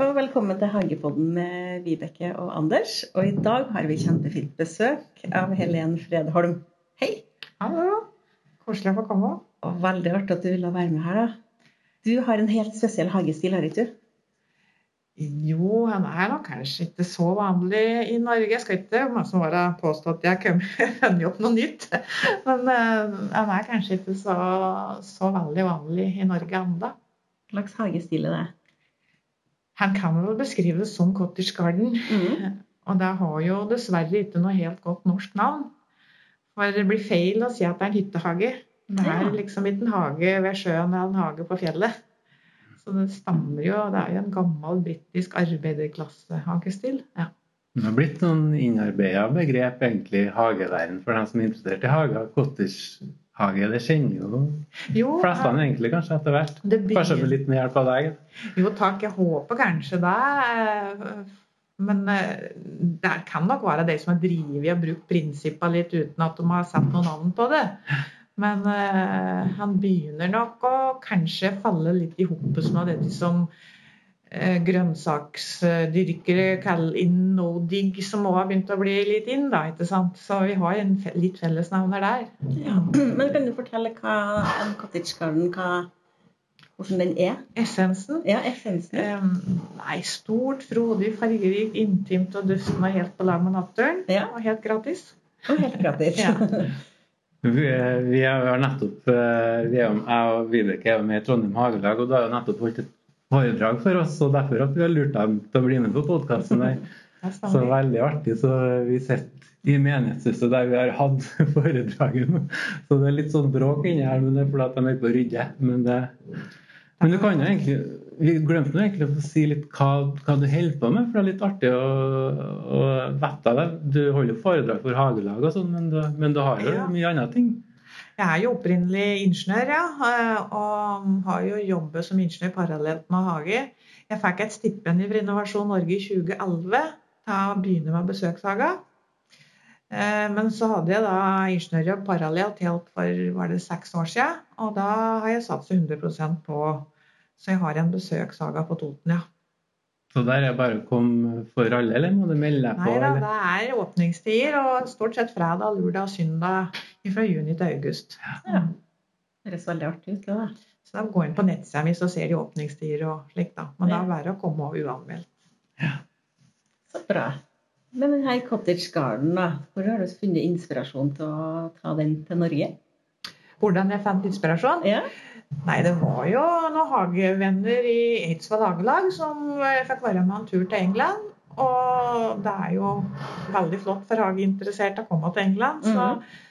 og velkommen til Hagepodden med Vibeke og Anders. Og i dag har vi kjempefint besøk av Helen Fredholm. Hei! Hallo. Koselig å få komme. Og veldig artig at du ville være med her. da. Du har en helt spesiell hagestil, har ikke du? Jo, han er nok kanskje ikke så vanlig i Norge. Jeg skal ikke masse bare påstå at jeg funnet opp noe nytt. Men uh, han er kanskje ikke så, så veldig vanlig i Norge ennå. Hva slags hagestil er det? Han kan vel beskrive det som cottage garden. Mm. Og det har jo dessverre ikke noe helt godt norsk navn. For det blir feil å si at det er en hyttehage. Det er Ja. liksom ikke en hage ved sjøen eller en hage på fjellet. Så det stammer jo Det er jo en gammel britisk arbeiderklassehagestil. Ja. Det har blitt noen innarbeida begrep egentlig hagelæren, for dem som er interessert i hager. Cottagehage, det kjenner jo flestene egentlig kanskje etter hvert. Kanskje med litt hjelp av deg. Jo takk, jeg håper kanskje det. eh, Men eh, det kan nok være de som har drevet og brukt prinsippene litt uten at de har satt noe navn på det. Men eh, han begynner nok å kanskje falle litt i hopet med dette som eh, grønnsaksdyrkere kaller digg som også har begynt å bli litt inn. da, ikke sant? Så vi har en fe litt fellesnavner der. Ja. Men kan du fortelle hva en cottage garden hva, hvordan den er? Essensen Ja, essensen. Um, nei, stort, frodig, fargerikt, intimt og dustende og helt på lag med naturen. Ja. Og helt gratis. Og helt gratis. Ja. Vi, vi har nettopp, eh, vi er, jeg og Vibeke er med i Trondheim Hagelag, og da har jo nettopp holdt et foredrag for oss, og derfor at vi har lurt dem til å bli med på podkasten. Så veldig artig. Så vi sitter i menighetshuset der vi har hatt foredraget nå. Så det er litt sånn bråk inni her, men det er fordi at de er på å rydde. Men, det, men du kan jo egentlig Vi glemte nå egentlig å si litt hva, hva du holder på med, for det er litt artig å, å vite det. Du holder jo foredrag for hagelag og sånn, men, du- men du har jo mye andre ting. Jeg er jo opprinnelig ingeniør, ja. eh, Og har jo jobbet som ingeniør parallelt med hage. Jeg fikk et stipend fra Innovasjon Norge i 2011 til å begynne med besøkshaga. Eh, Men så hadde jeg da ingeniørjobb parallelt helt for var det seks år siden. Og da har jeg satset 100 på Så jeg har en besøkshaga på Toten, ja. Så der er bare å komme for alle, eller må du melde deg på? Nei da, eller? det er åpningstider, og stort sett fredag, lørdag og søndag fra juni til august. Ja. Det høres veldig artig ut. det da. Så da går inn på nettsida mi, så ser de åpningstider og slikt. da. Men det da er bare å komme over uanmeldt. Så bra. Men denne cottage garden, da, hvor har du funnet inspirasjon til å ta den til Norge? Hvordan jeg fant inspirasjon? Ja. Nei, det var jo noen hagevenner i Eidsvoll hagelag som fikk være med en tur til England. Og det er jo veldig flott for hageinteresserte å komme til England. Så, Mhm. eh,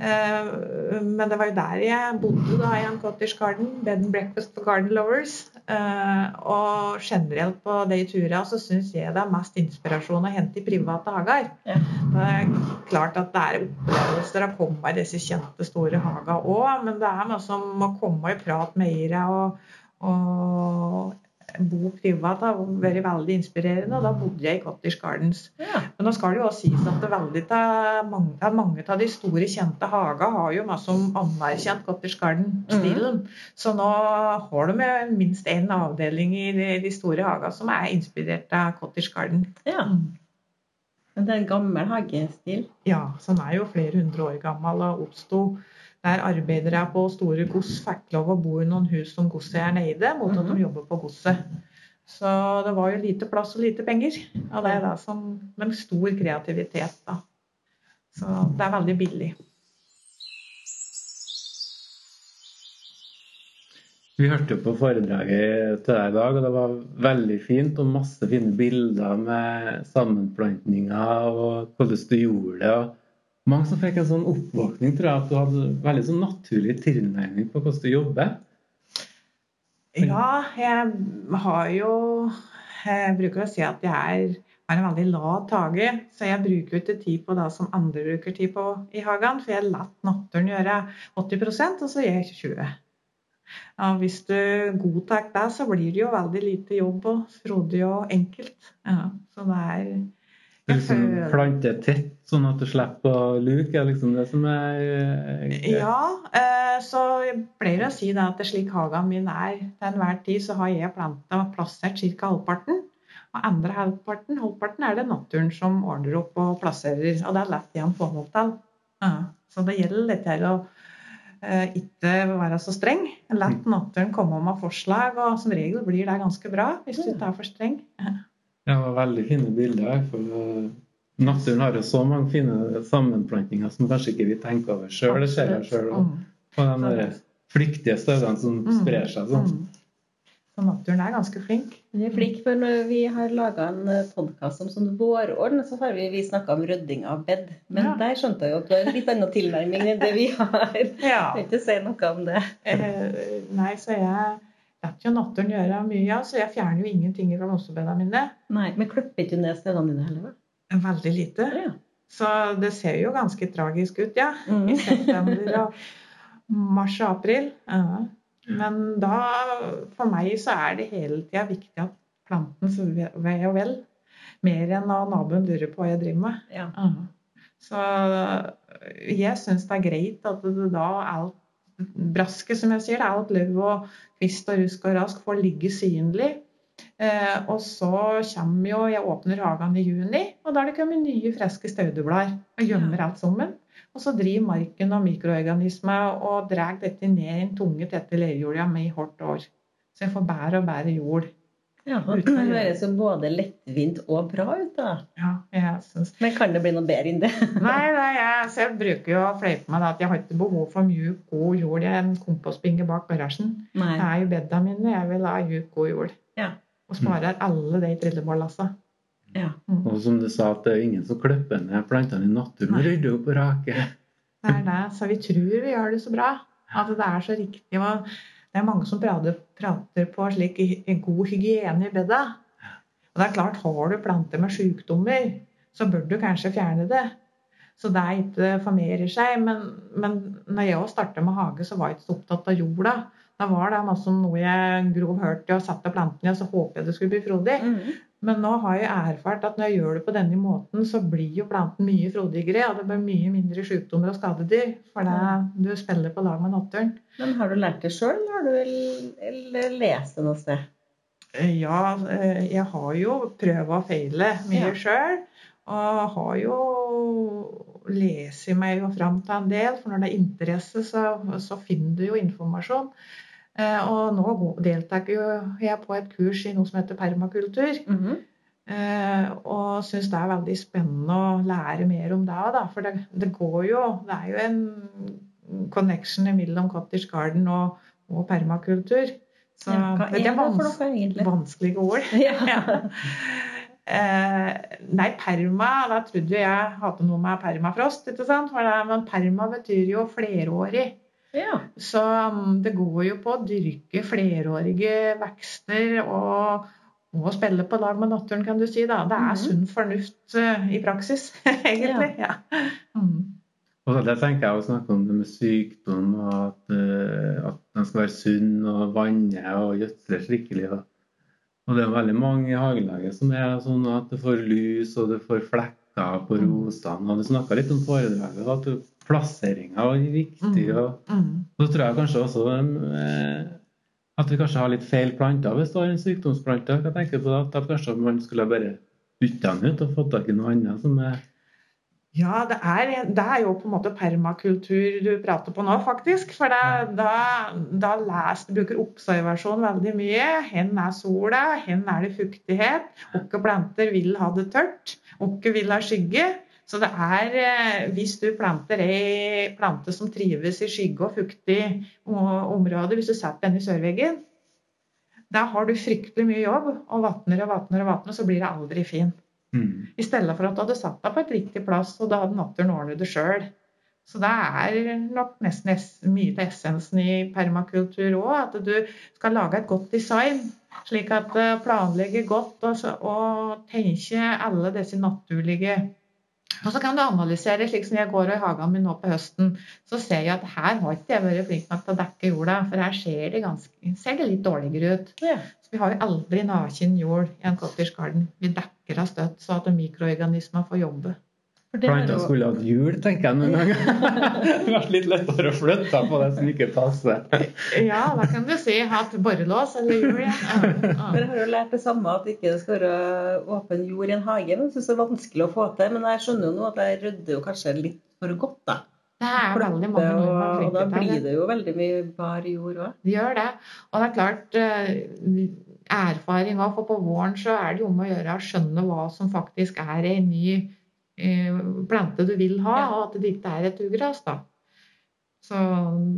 men det var jo der jeg bodde, da, i en cottage garden. Bed and breakfast for garden lovers. Eh, og generelt på de turene så syns jeg det er mest inspirasjon å hente i private hager. Ja. Det er klart at det er opplevelser å komme i disse kjente, store hagene òg, men det er noe som å komme i prat med eiere og, og bo privat har vært veldig inspirerende, og da bodde jeg i Cottage Gardens. ja. Men nå skal det jo også sies at det veldig ta, mange, mange av de store, kjente hagene har jo masse om anerkjent Cottage Garden-stilen. Så nå har de minst én avdeling i de, de store hagene som er inspirert av Cottage Garden. ja. Men det er en gammel hagestil. Ja, som er jo flere hundre år gammel og oppsto der arbeidere på store gods fikk lov å bo i noen hus som godseieren eide, mot at Mhm. de jobber på godset. Så det var jo lite plass og lite penger. Og det er det som, men stor kreativitet, da. Så det er veldig billig. Vi hørte på foredraget til deg i dag, og det var veldig fint. Og masse fine bilder med sammenplantninger og hvordan du gjorde det. Mange som fikk en sånn oppvåkning, tror jeg, at du hadde veldig sånn naturlig tilnærming på hvordan du jobber. Ja, jeg har jo Jeg bruker å si at jeg er, har en veldig lat hage, så jeg bruker ikke tid på det som andre bruker tid på i hagen, for jeg lar naturen gjøre 80% og så gjør jeg 20 ja, Hvis du godtar det, så blir det jo veldig lite jobb og frodig og enkelt. Ja, så det er Du liksom planter tett, sånn at du slipper å luke. er liksom det som er eh, Ja, eh, så jeg pleier å si at slik hagen min er til enhver tid, så har jeg planta og plassert ca. halvparten. Og andre halvparten, halvparten er det naturen som ordner opp og plasserer. Og det er lett igjen å få noe til. Ja. Så det gjelder litt her å eh, ikke være så streng. La naturen komme med forslag, og som regel blir det ganske bra hvis du ikke er for streng. Det var veldig fine bilder. For naturen har jo så mange fine sammenplantninger som kanskje ikke vi tenker over sjøl. Det ser jeg sjøl òg. På de der flyktige støvene som Mm. sprer seg sånn. Mm. Så naturen er ganske flink. Den er flink, for når vi har laga en podkast om sånn vårorden, så har vi, vi snakka om rydding av bed. Men Ja. der skjønte jeg jo at du har en litt annen tilnærming enn det vi har. Ja. kan ikke si noe om det. Eh, nei, så jeg lar jo naturen gjøre mye, så jeg fjerner jo ingenting fra mosebedene mine. Nei, Men klipper ikke du ned stedene dine heller? Veldig lite. Ja. Så det ser jo ganske tragisk ut, ja. I Mm. september og mars og april. Ja. Men da, for meg, så er det hele tida viktig at plantens ve og vel. Mer enn at naboen lurer på hva jeg driver med. Ja. Ja. Så jeg syns det er greit at det da alt brasket, som jeg sier, alt løv og kvist og rusk og rask får ligge synlig. Eh, og så kommer jo Jeg åpner hagen i juni, og da er det kommet nye, friske staudeblader og gjemmer alt sammen. Og så driver marken og mikroorganismer og drar dette ned i en tunge, tette leirjorda med i hvert år. Så jeg får bedre og bedre jord. Ja, Det høres jo både lettvint og bra ut, da. Ja, jeg synes Men kan det bli noe bedre enn det? Nei, nei jeg, så jeg bruker jo å fleipe meg da, at jeg har ikke behov for mjuk, god jord i en kompostbinge bak garasjen. Nei. Det er jo bedda mine. Jeg vil ha mjuk, god jord. Ja. Og sparer alle de trillebårlassa. Ja. Mm. Og som du sa, at det er ingen som klipper ned plantene i naturen og rydder opp og raker. Det er det. Så vi tror vi gjør det så bra. At det er så riktig. Og det er mange som prater, prater på slik god hygiene i bedet. Og det er klart, har du planter med sykdommer, så bør du kanskje fjerne det. Så det ikke formerer seg. Men, men når jeg starta med hage, så var jeg ikke så opptatt av jorda. Da var det masse om noe jeg grov hørte og satte plantene i, og så håpet jeg det skulle bli frodig. Mm. Men nå har jeg erfart at når jeg gjør det på denne måten, så blir jo planten mye frodigere, og det blir mye mindre sykdommer og skadedyr. For det, du spiller på lag med naturen. Men har du lært det sjøl, eller har du lest det noe sted? Eh, Ja, eh, jeg har jo prøvd og feile mye Ja. sjøl. Og har jo lest meg jo fram til en del, for når det er interesse, så, så finner du jo informasjon. Eh, Og nå deltar jeg på et kurs i noe som heter permakultur. Mhm. Eh, og syns det er veldig spennende å lære mer om det da. For det, det går jo Det er jo en connection mellom cottage garden og, og permakultur. Så ja, hva det er det vans vanskelige ord. Ja. Eh, nei, perma Da trodde jeg hadde noe med permafrost, ikke sant? Det, men perma betyr jo flerårig. Ja. Så um, det går jo på å dyrke flerårige vekster og, og spille på lag med naturen, kan du si. da. Det er Mhm. sunn fornuft eh, i praksis, egentlig. Ja. Mm. Og der tenker jeg å snakke om det med sykdom, og at, eh, at den skal være sunn og vanne og gjødsle skikkelig. Og, og det er veldig mange i hagelaget som er sånn at det får lus og det får flekker på Mm. rosene. Og du snakka litt om foredraget, at du- plasseringa var viktig. Mm. og Mm. så tror jeg kanskje også eh, at vi kanskje har litt feil planter hvis det har en sykdomsplante. Jeg tenker på det, at kanskje man skulle bare bytte den ut og fått tak i noe annet som er Ja, det er, det er jo på en måte permakultur du prater på nå, faktisk. For det, da, da les, du bruker observasjon veldig mye. Hen er sola, hen er det fuktighet. Hvilke planter vil ha det tørt, hvilke vil ha skygge. Så det er, eh, hvis du planter ei plante som trives i skygge og fuktig område, hvis du setter den i sørveggen, da har du fryktelig mye jobb, og vatner og vatner og vatner, så blir det aldri fin. Mm. I stedet for at du hadde satt deg på et riktig plass, og da hadde naturen ordnet det sjøl. Så det er nok nesten mye til essensen i permakultur òg, at du skal lage et godt design. Slik at eh, planlegge godt og, og tenke alle disse naturlige Og så kan du analysere, slik som jeg går i hagen min nå på høsten. Så ser jeg at her har ikke jeg vært flink nok til å dekke jorda, for her ser det, ganske, ser det litt dårligere ut. Ja. Så vi har jo aldri naken jord i en cottage garden. Vi dekker av støtt så at mikroorganismer får jobbe. Planta jo- skulle hatt hjul, tenker jeg noen ganger. Det har vært litt lettere å flytte på det som ikke passer. Ja, da kan du si hatt borrelås eller hjul. Ja. Ja. Dere har jo lært det samme, at ikke det skal være åpen jord i en hage. Men jeg synes det er vanskelig å få til. Men jeg skjønner jo nå at jeg rydder jo kanskje litt for godt, da. Det er veldig mange og, nordmenn og da blir det. jo veldig mye bar jord òg. Det gjør det. Og det er klart, eh, erfaring òg, for på våren så er det jo om å gjøre å skjønne hva som faktisk er en ny plante du vil ha, Ja. og at det ikke er et ugras, da. Så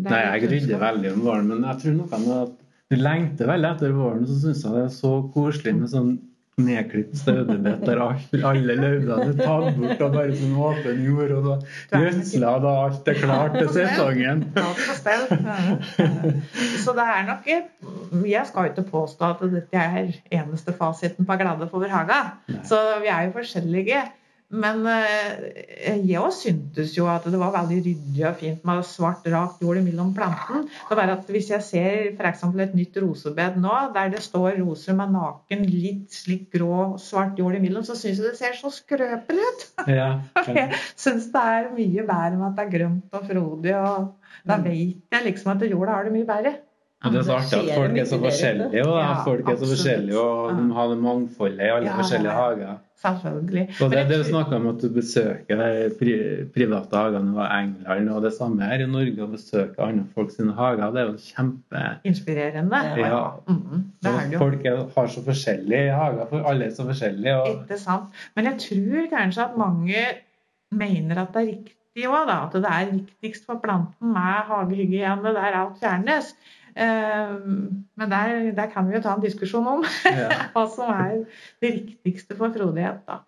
det er Nei, jeg rydder veldig om våren, men jeg tror noe med at du lengter veldig etter våren. Så syns jeg det er så koselig med sånn nedklipt staudebett der alle lauvene er tatt bort og bare sånn åpen jord, og da er gjødsla da alt er klart til sesongen. Så det er nok Jeg skal jo ikke påstå at dette er eneste fasiten på glade for haga. Så vi er jo forskjellige. Men eh, jeg òg syntes jo at det var veldig ryddig og fint med svart, rakt jord mellom planten. Det bare at Hvis jeg ser f.eks. et nytt rosebed nå, der det står roser med naken, litt slik grå, svart jord imellom, så syns jeg det ser så skrøpelig ut. Ja. Jeg syns det er mye bedre med at det er grønt og frodig. og Da Mm. vet jeg liksom at jorda har det mye bedre. Og det er så artig at folk er så forskjellige. Og. Ja, folk er så forskjellige, og de har det mangfoldet i alle Ja, forskjellige hager. Selvfølgelig. Og det, Men det du snakka om at du besøker de pri, private hagene i England, og det samme her i Norge, å besøke andre folk sine hager, det er jo kjempe Inspirerende. Ja. Mm, det er det jo. Folk er, har så forskjellige hager, for alle er så forskjellige. Og, Ikke sant. Men jeg tror kanskje at mange mener at det er riktig òg, da. At det er viktigst for planten med hagehygiene der alt fjernes. Eh, Men der, der kan vi jo ta en diskusjon om ja. hva som er det riktigste for frodighet, da.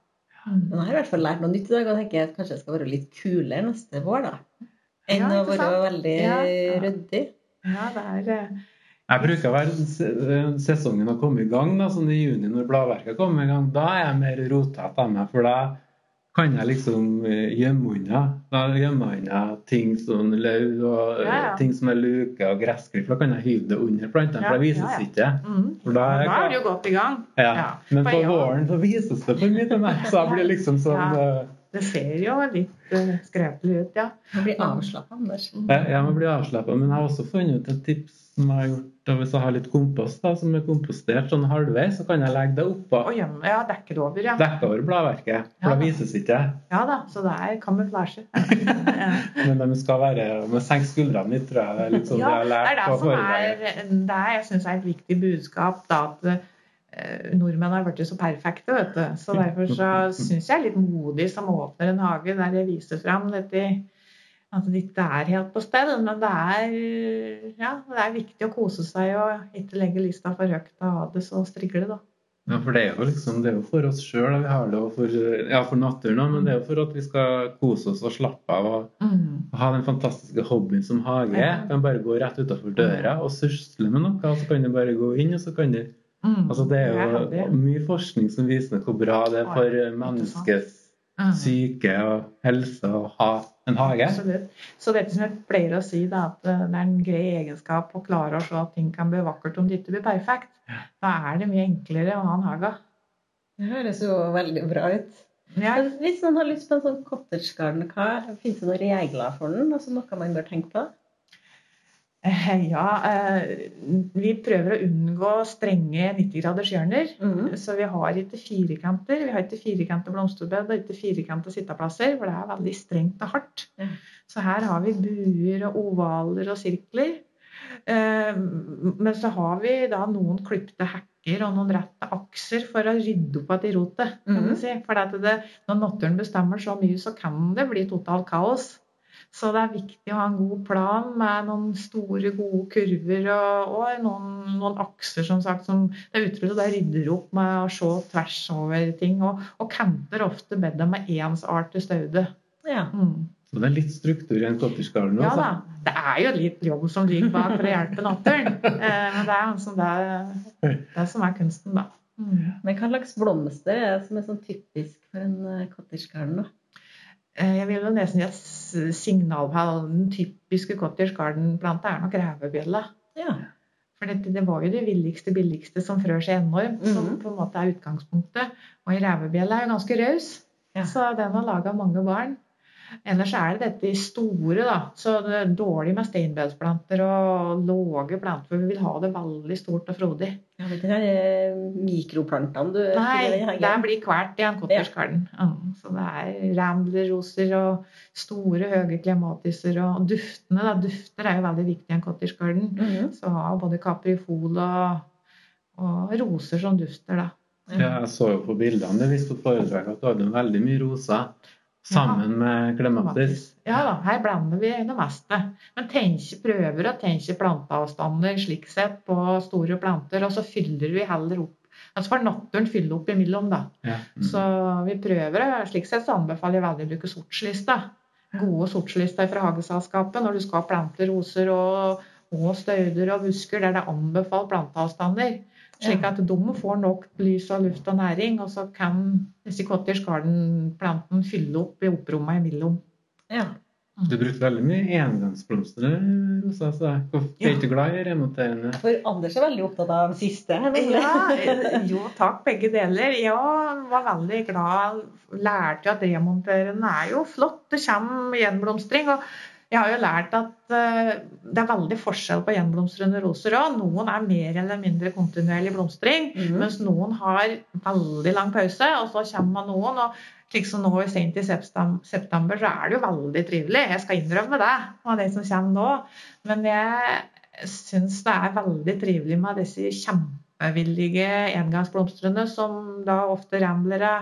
Men jeg har i hvert fall lært noe nytt i dag, og tenker at kanskje jeg skal være litt kulere neste vår, da. Enn Ja, å være veldig Ja, ja. ryddig. Ja, det er eh, Jeg bruker å være sesongen å komme i gang, da, sånn i juni når bladverket kommer i gang. Da er jeg mer rotete av meg, for da kan jeg liksom eh, gjemme unna. Da gjemmer unna ting som løv og eh, Ja, ja. ting som er luke og gressklipp. Da kan jeg hive det under plantene, for det vises ikke. Mm. Da er Da er du godt i gang. Men på våren så vises det for mye til meg, så jeg blir liksom sånn eh, Det ser jo uh, skrøpelig ut, ja. Man blir avslappa, Anders. Ja, man blir bli avslappa, men jeg har også funnet ut et tips som jeg har gjort. Hvis jeg har litt kompost da, som er kompostert sånn halvveis, så kan jeg legge det oppå. Gjemme, ja, dekke det over, ja. Dekke over bladverket, for Ja. da vises ikke. Ja da, så det er kamuflasje. Men de skal være med senke skuldrene litt, tror jeg. Det er litt sånn Ja, jeg har det er lært det på som foredraget. er det er, jeg synes er et viktig budskap. da, at Nordmenn har blitt så perfekte, vet du. Så derfor så syns jeg er litt modig som åpner en hage der jeg viser fram dette at det ikke er helt på stell. Men det er, ja, det er viktig å kose seg og ikke legge lista for høyt og ha det så strigle, da. Ja, for det er jo liksom, det er jo for oss sjøl, vi har det og for, ja, for naturen òg, men det er jo for at vi skal kose oss og slappe av og Mm. ha den fantastiske hobbyen som hage. Ja. Kan bare gå rett utafor døra og sysle med noe, og så kan du bare gå inn, og så kan du Mm. Altså, det er jo hadde- mye forskning som viser hvor bra det er for menneskets Mm. syke og helse å ha en hage. Absolutt. Så dette som jeg pleier å si, da, at eh, det er en grei egenskap å klare å se at ting kan bli vakkert om det ikke blir perfekt. Da er det mye enklere å ha en hage. Det høres jo veldig bra ut. Ja, Hvis noen har lyst på en sånn cottage garden, hva finnes det noen regler for den? Altså noe man bør tenke på? Eh, ja eh, vi prøver å unngå strenge 90-graders hjørner. Mhm. Så vi har ikke firkanter. Vi har ikke firkanta blomsterbed og ikke firkanta sitteplasser, for det er veldig strengt og hardt. Så her har vi buer og ovaler og sirkler. Eh, Men så har vi da noen klipte hekker og noen rette akser for å rydde opp igjen i rotet. kan Mhm. si. For det, når naturen bestemmer så mye, så kan det bli totalt kaos. Så det er viktig å ha en god plan med noen store, gode kurver og, og noen, noen akser som sagt, som det er utrolig det rydder opp med å se tvers over ting. Og, og camper ofte bedre med ensartet staude. Ja. Mm. Så det er litt struktur i en nå. Ja da. Det er jo litt jobb som ligger bak for å hjelpe naturen. Eh, men det er altså det, det som er kunsten, da. Mm. Men hva slags blomster er det som er sånn typisk for en eh, cottage garden? da? Eh, Jeg vil jo nesten si at s- signalpall, den typiske cottage garden-planta, er nok revebjella. Ja. For det, det var jo det villigste, billigste som frør seg enormt, som Mhm. på en måte er utgangspunktet. Og ei er jo ganske raus. Ja. Så den har laga mange barn. Ellers er det dette i store, da. Så det er dårlig med steinbedsplanter og lave planter. For vi vil ha det veldig stort og frodig. Ja, det er eh, mikroplantene du Nei, det blir hvert i en cottage garden. Mm, så det er ramblerroser og store, høye klematiser og duftene. Da. Dufter er jo veldig viktig i en cottage garden. -hmm. Så ha både caprifol og, og roser som dufter, da. Ja, jeg så jo på bildene hvis viste på foredraget at du hadde veldig mye roser sammen med klematis. Ja da, her blander vi det meste. Men tenker, prøver å tenke planteavstander slik sett på store planter, og så fyller vi heller opp. Altså får naturen fylle opp imellom, da. Ja. Mm. Så vi prøver, og slik sett så anbefaler jeg veldig å bruke sortslista. Gode sortslister fra Hageselskapet når du skal plante roser og, og stauder og busker der det er anbefalt planteavstander. Slik at de får nok lys og luft og næring, og så kan disse cottage Garden-planten fylle opp i opprommet imellom. Ja. Du brukte veldig mye engangsblomster, Rosa. Så jeg er du ikke glad i remonterende. For Anders er veldig opptatt av den siste. Ja, jo takk, begge deler. Jeg var veldig glad. Lærte jo at remonterende er jo flott. Det kommer gjenblomstring. Og jeg har jo lært at eh, det er veldig forskjell på gjenblomstrende roser òg. Noen er mer eller mindre kontinuerlig blomstring, mm. mens noen har veldig lang pause, og så kommer noen. og slik som nå i sent i september, så er det jo veldig trivelig. Jeg skal innrømme det, av det som kommer nå. Men jeg syns det er veldig trivelig med disse kjempevillige engangsblomstrene, som da ofte ramblere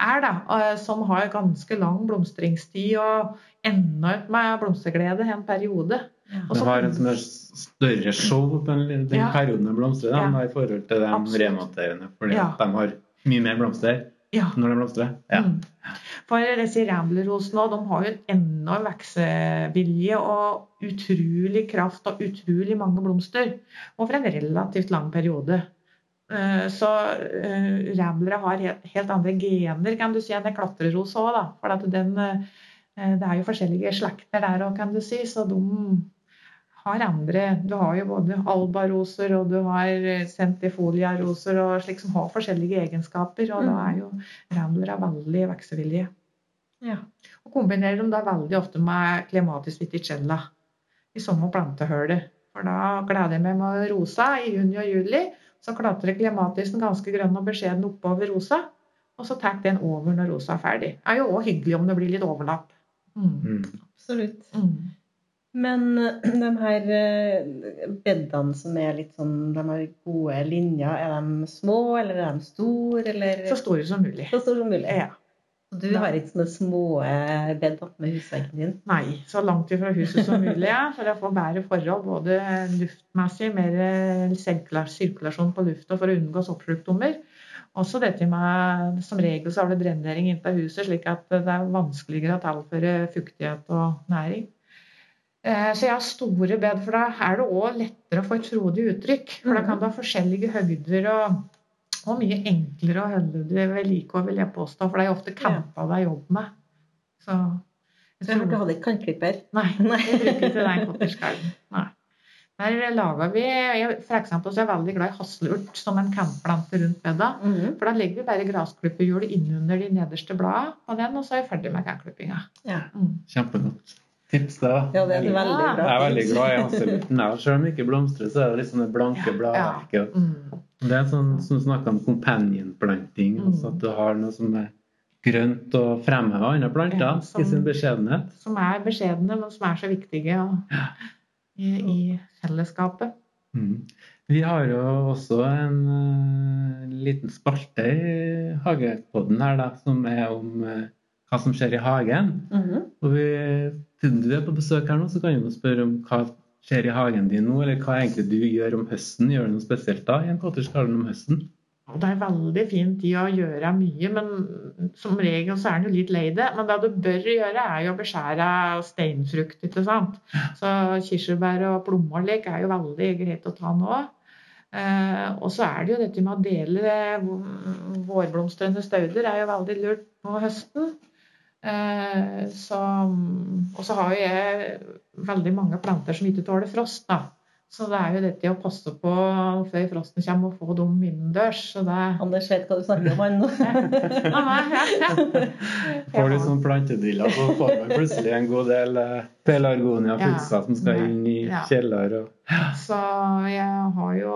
er, da. Som har ganske lang blomstringstid og enormt med blomsterglede en periode. Ja. Og Det så- har en sånn større show på den, den Ja. perioden den blomstrer da, Ja. i forhold til de Absolutt. remonterende. Fordi Ja. de har mye mer blomster Ja. når de blomstrer. Ja. Mm. For disse ramblerrosene de har jo en enorm veksevilje og utrolig kraft og utrolig mange blomster over en relativt lang periode. Eh, Så eh, ramblere har helt, andre gener kan du si, enn en klatreros òg. For den, eh, det er jo forskjellige slekter der òg, kan du si. Så de har andre Du har jo både albaroser og du har centifoliaroser og slik som har forskjellige egenskaper. Og da er jo ramblere veldig veksevillige. Ja. Og kombinerer dem da veldig ofte med clematis viticella i samme plantehøle. For da gleder jeg meg med rosa i juni og juli. Så klatrer klematisen ganske grønn og beskjeden oppover rosa. Og så tar den over når rosa er ferdig. Det er jo òg hyggelig om det blir litt overlapp. Mm. Mm. Absolutt. Mm. Men eh, de her eh, bedene som er litt sånn De har gode linjer, er de små, eller er de store, eller Så store som mulig. så store som mulig? Ja. Du har ikke sånne små eh, bed med husveggen din? Nei, så langt ifra huset som mulig, ja, for å få bedre forhold både luftmessig, mer eh, sirkulasjon på lufta for å unngå soppsjukdommer. Også dette med Som regel så har det drenering inntil huset, slik at det er vanskeligere å tilføre fuktighet og næring. Eh, Så jeg har store bed, for da er det òg lettere å få et frodig uttrykk. For da kan du ha forskjellige høgder og, og mye enklere å holde det ved like, vil jeg påstå. For det er jo ofte campa det er jobb med. Så jeg tror... jeg du hadde ikke kantklipper? Nei, Nei. vi bruker ikke den cottage Nei. Der lager vi For eksempel så er jeg veldig glad i hasselurt som en campplante rundt bedet. -hmm. For da legger vi bare gressklipperhjulet innunder de nederste bladene på den, og så er jeg ferdig med campklippinga. Ja. Mm. Kjempegodt tips, det. ja, det er et veldig Ja. bra Jeg er veldig glad i hasselurten. Selv om det ikke blomstrer, så er det litt det blanke Ja. Mm. Det er sånn som du snakker om companion-planting. Mm. Altså at du har noe som er grønt og fremhever andre planter Ja, som- i sin beskjedenhet. Som er beskjedne, men som er så viktige og, i, i fellesskapet. Mm. Vi har jo også en uh, liten spalte i Hagepodden her, da, som er om uh, hva som skjer i hagen. Mhm. Og vi, siden du er på besøk her nå, så kan vi spørre om hva skjer i hagen din nå, eller hva egentlig du gjør om høsten. Gjør du noe spesielt da i en cottage garden om høsten? Det er veldig fin tid å gjøre mye, men som regel så er en jo litt lei det. Men det du bør gjøre, er jo å beskjære steinfrukt, ikke sant. Så kirsebær og plommer og er jo veldig greit å ta nå. Uh, og så er det jo dette med å dele vå- vårblomstrende stauder er jo veldig lurt på høsten. Eh, så, og så har jo jeg veldig mange planter som ikke tåler frost, da. Så det er jo dette å passe på før frosten kommer og få dem innendørs. Så det Anders vet hva du snakker om, han. Ja, ja, ja. Får du sånn plantediller, så får man plutselig en god del eh, pelargonia Ja. som skal inn i kjeller. Og... Så jeg har jo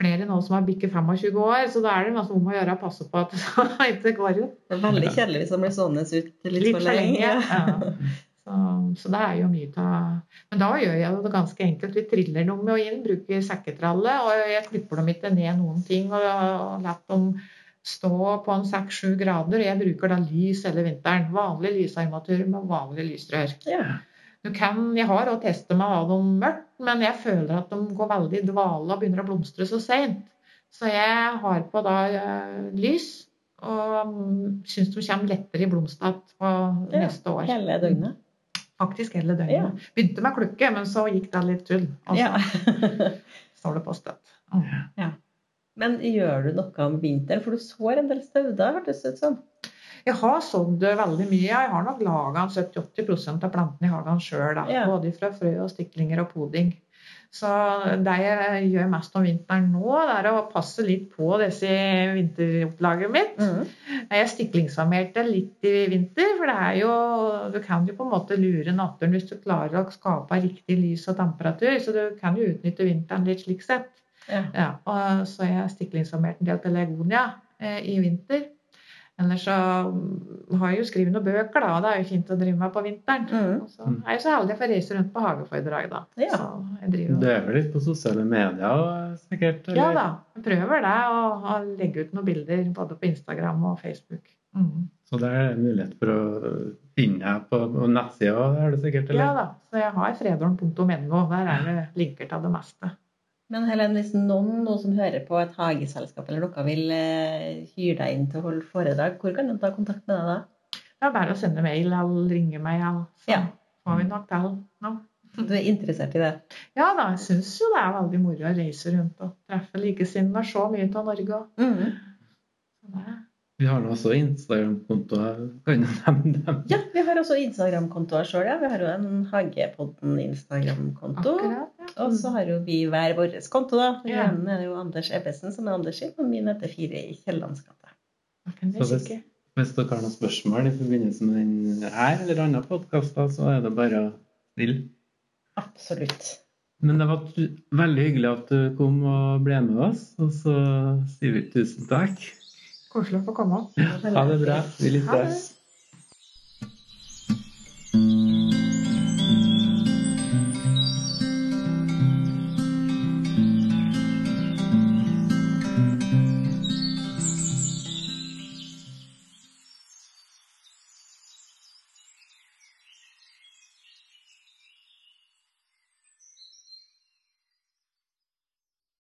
flere nå som har bikket 25 år, så da er det masse om å gjøre å passe på at det ikke går ut. Det er veldig kjedelig hvis han blir stående ut litt, Litt for lenge. Ja. Så, så det er jo mye av Men da gjør jeg det ganske enkelt. Vi triller dem jo inn, bruker sekketralle, og jeg klipper dem ikke ned noen ting. Og, og lar dem stå på en 6-7 grader. og Jeg bruker da lys hele vinteren. Vanlig lysarmatur med vanlig lysrør. Ja. Du kan, jeg har òg testa med å ha dem mørkt, men jeg føler at de går veldig i dvale og begynner å blomstre så seint. Så jeg har på da eh, lys, og mm, syns de kommer lettere i blomst igjen på Ja, neste år. Hele døgnet. Faktisk hele døgnet. Begynte med klukke, men så gikk det litt tull. Og så Ja. står det på støtt. Ja. Men gjør du noe om vinteren? For du sår en del stauder, hørtes det ut som. Jeg har sådd veldig mye. Jeg har nok laga 70-80% av plantene i hagen sjøl. Ja. Både fra frø og stiklinger og poding. Så det jeg gjør mest om vinteren nå, det er å passe litt på disse vinteropplaget mitt. Mm. Jeg stiklingsarmerte litt i vinter, for det er jo Du kan jo på en måte lure naturen hvis du klarer å skape riktig lys og temperatur. Så du kan jo utnytte vinteren litt slik sett. Ja. Ja, og så jeg stiklingsarmert en del pelargonia eh, i vinter. Ellers så mm, har jeg jo skrevet noen bøker, da, og det er jo fint å drive med på vinteren. Mm. Og så er jeg så heldig å få reise rundt på hageforedrag, da. Ja. Så jeg driver Du er vel litt på sosiale medier sikkert? Ja da, jeg prøver det, og, og legge ut noen bilder både på Instagram og Facebook. Mm. Så det er mulighet for å finne deg på, på nettsida, er det sikkert? Ja da, så jeg har fredorn.no. Der er det linker til det meste. Men Helen, hvis noen, noen som hører på et hageselskap eller noe, vil eh, hyre deg inn til å holde foredrag, hvor kan de ta kontakt med deg da? Det er bare å sende mail eller ringe meg, så Ja. får vi nok til. nå. Du er interessert i det? Ja da, jeg syns jo det er veldig moro å reise rundt og treffe likesinnede og se mye av Norge. Mm. så det- Vi har nå også Instagram-kontoer. Kan du nevne dem? Ja, vi har også Instagram-kontoer sjøl. Ja. Vi har jo en Hagepodden Instagram-konto. Ja. Og så har jo vi hver vår konto, da. Ja. Den er jo Anders Ebbesen som er Anders sin, og min heter Fire i Kiellands gate. Hvis dere har noen spørsmål i forbindelse med den her eller andre podkaster, så er det bare å stille. Absolutt. Men det var veldig hyggelig at du kom og ble med oss, og så sier vi tusen takk. Koselig å få komme. Ha det bra. Vi lyttes.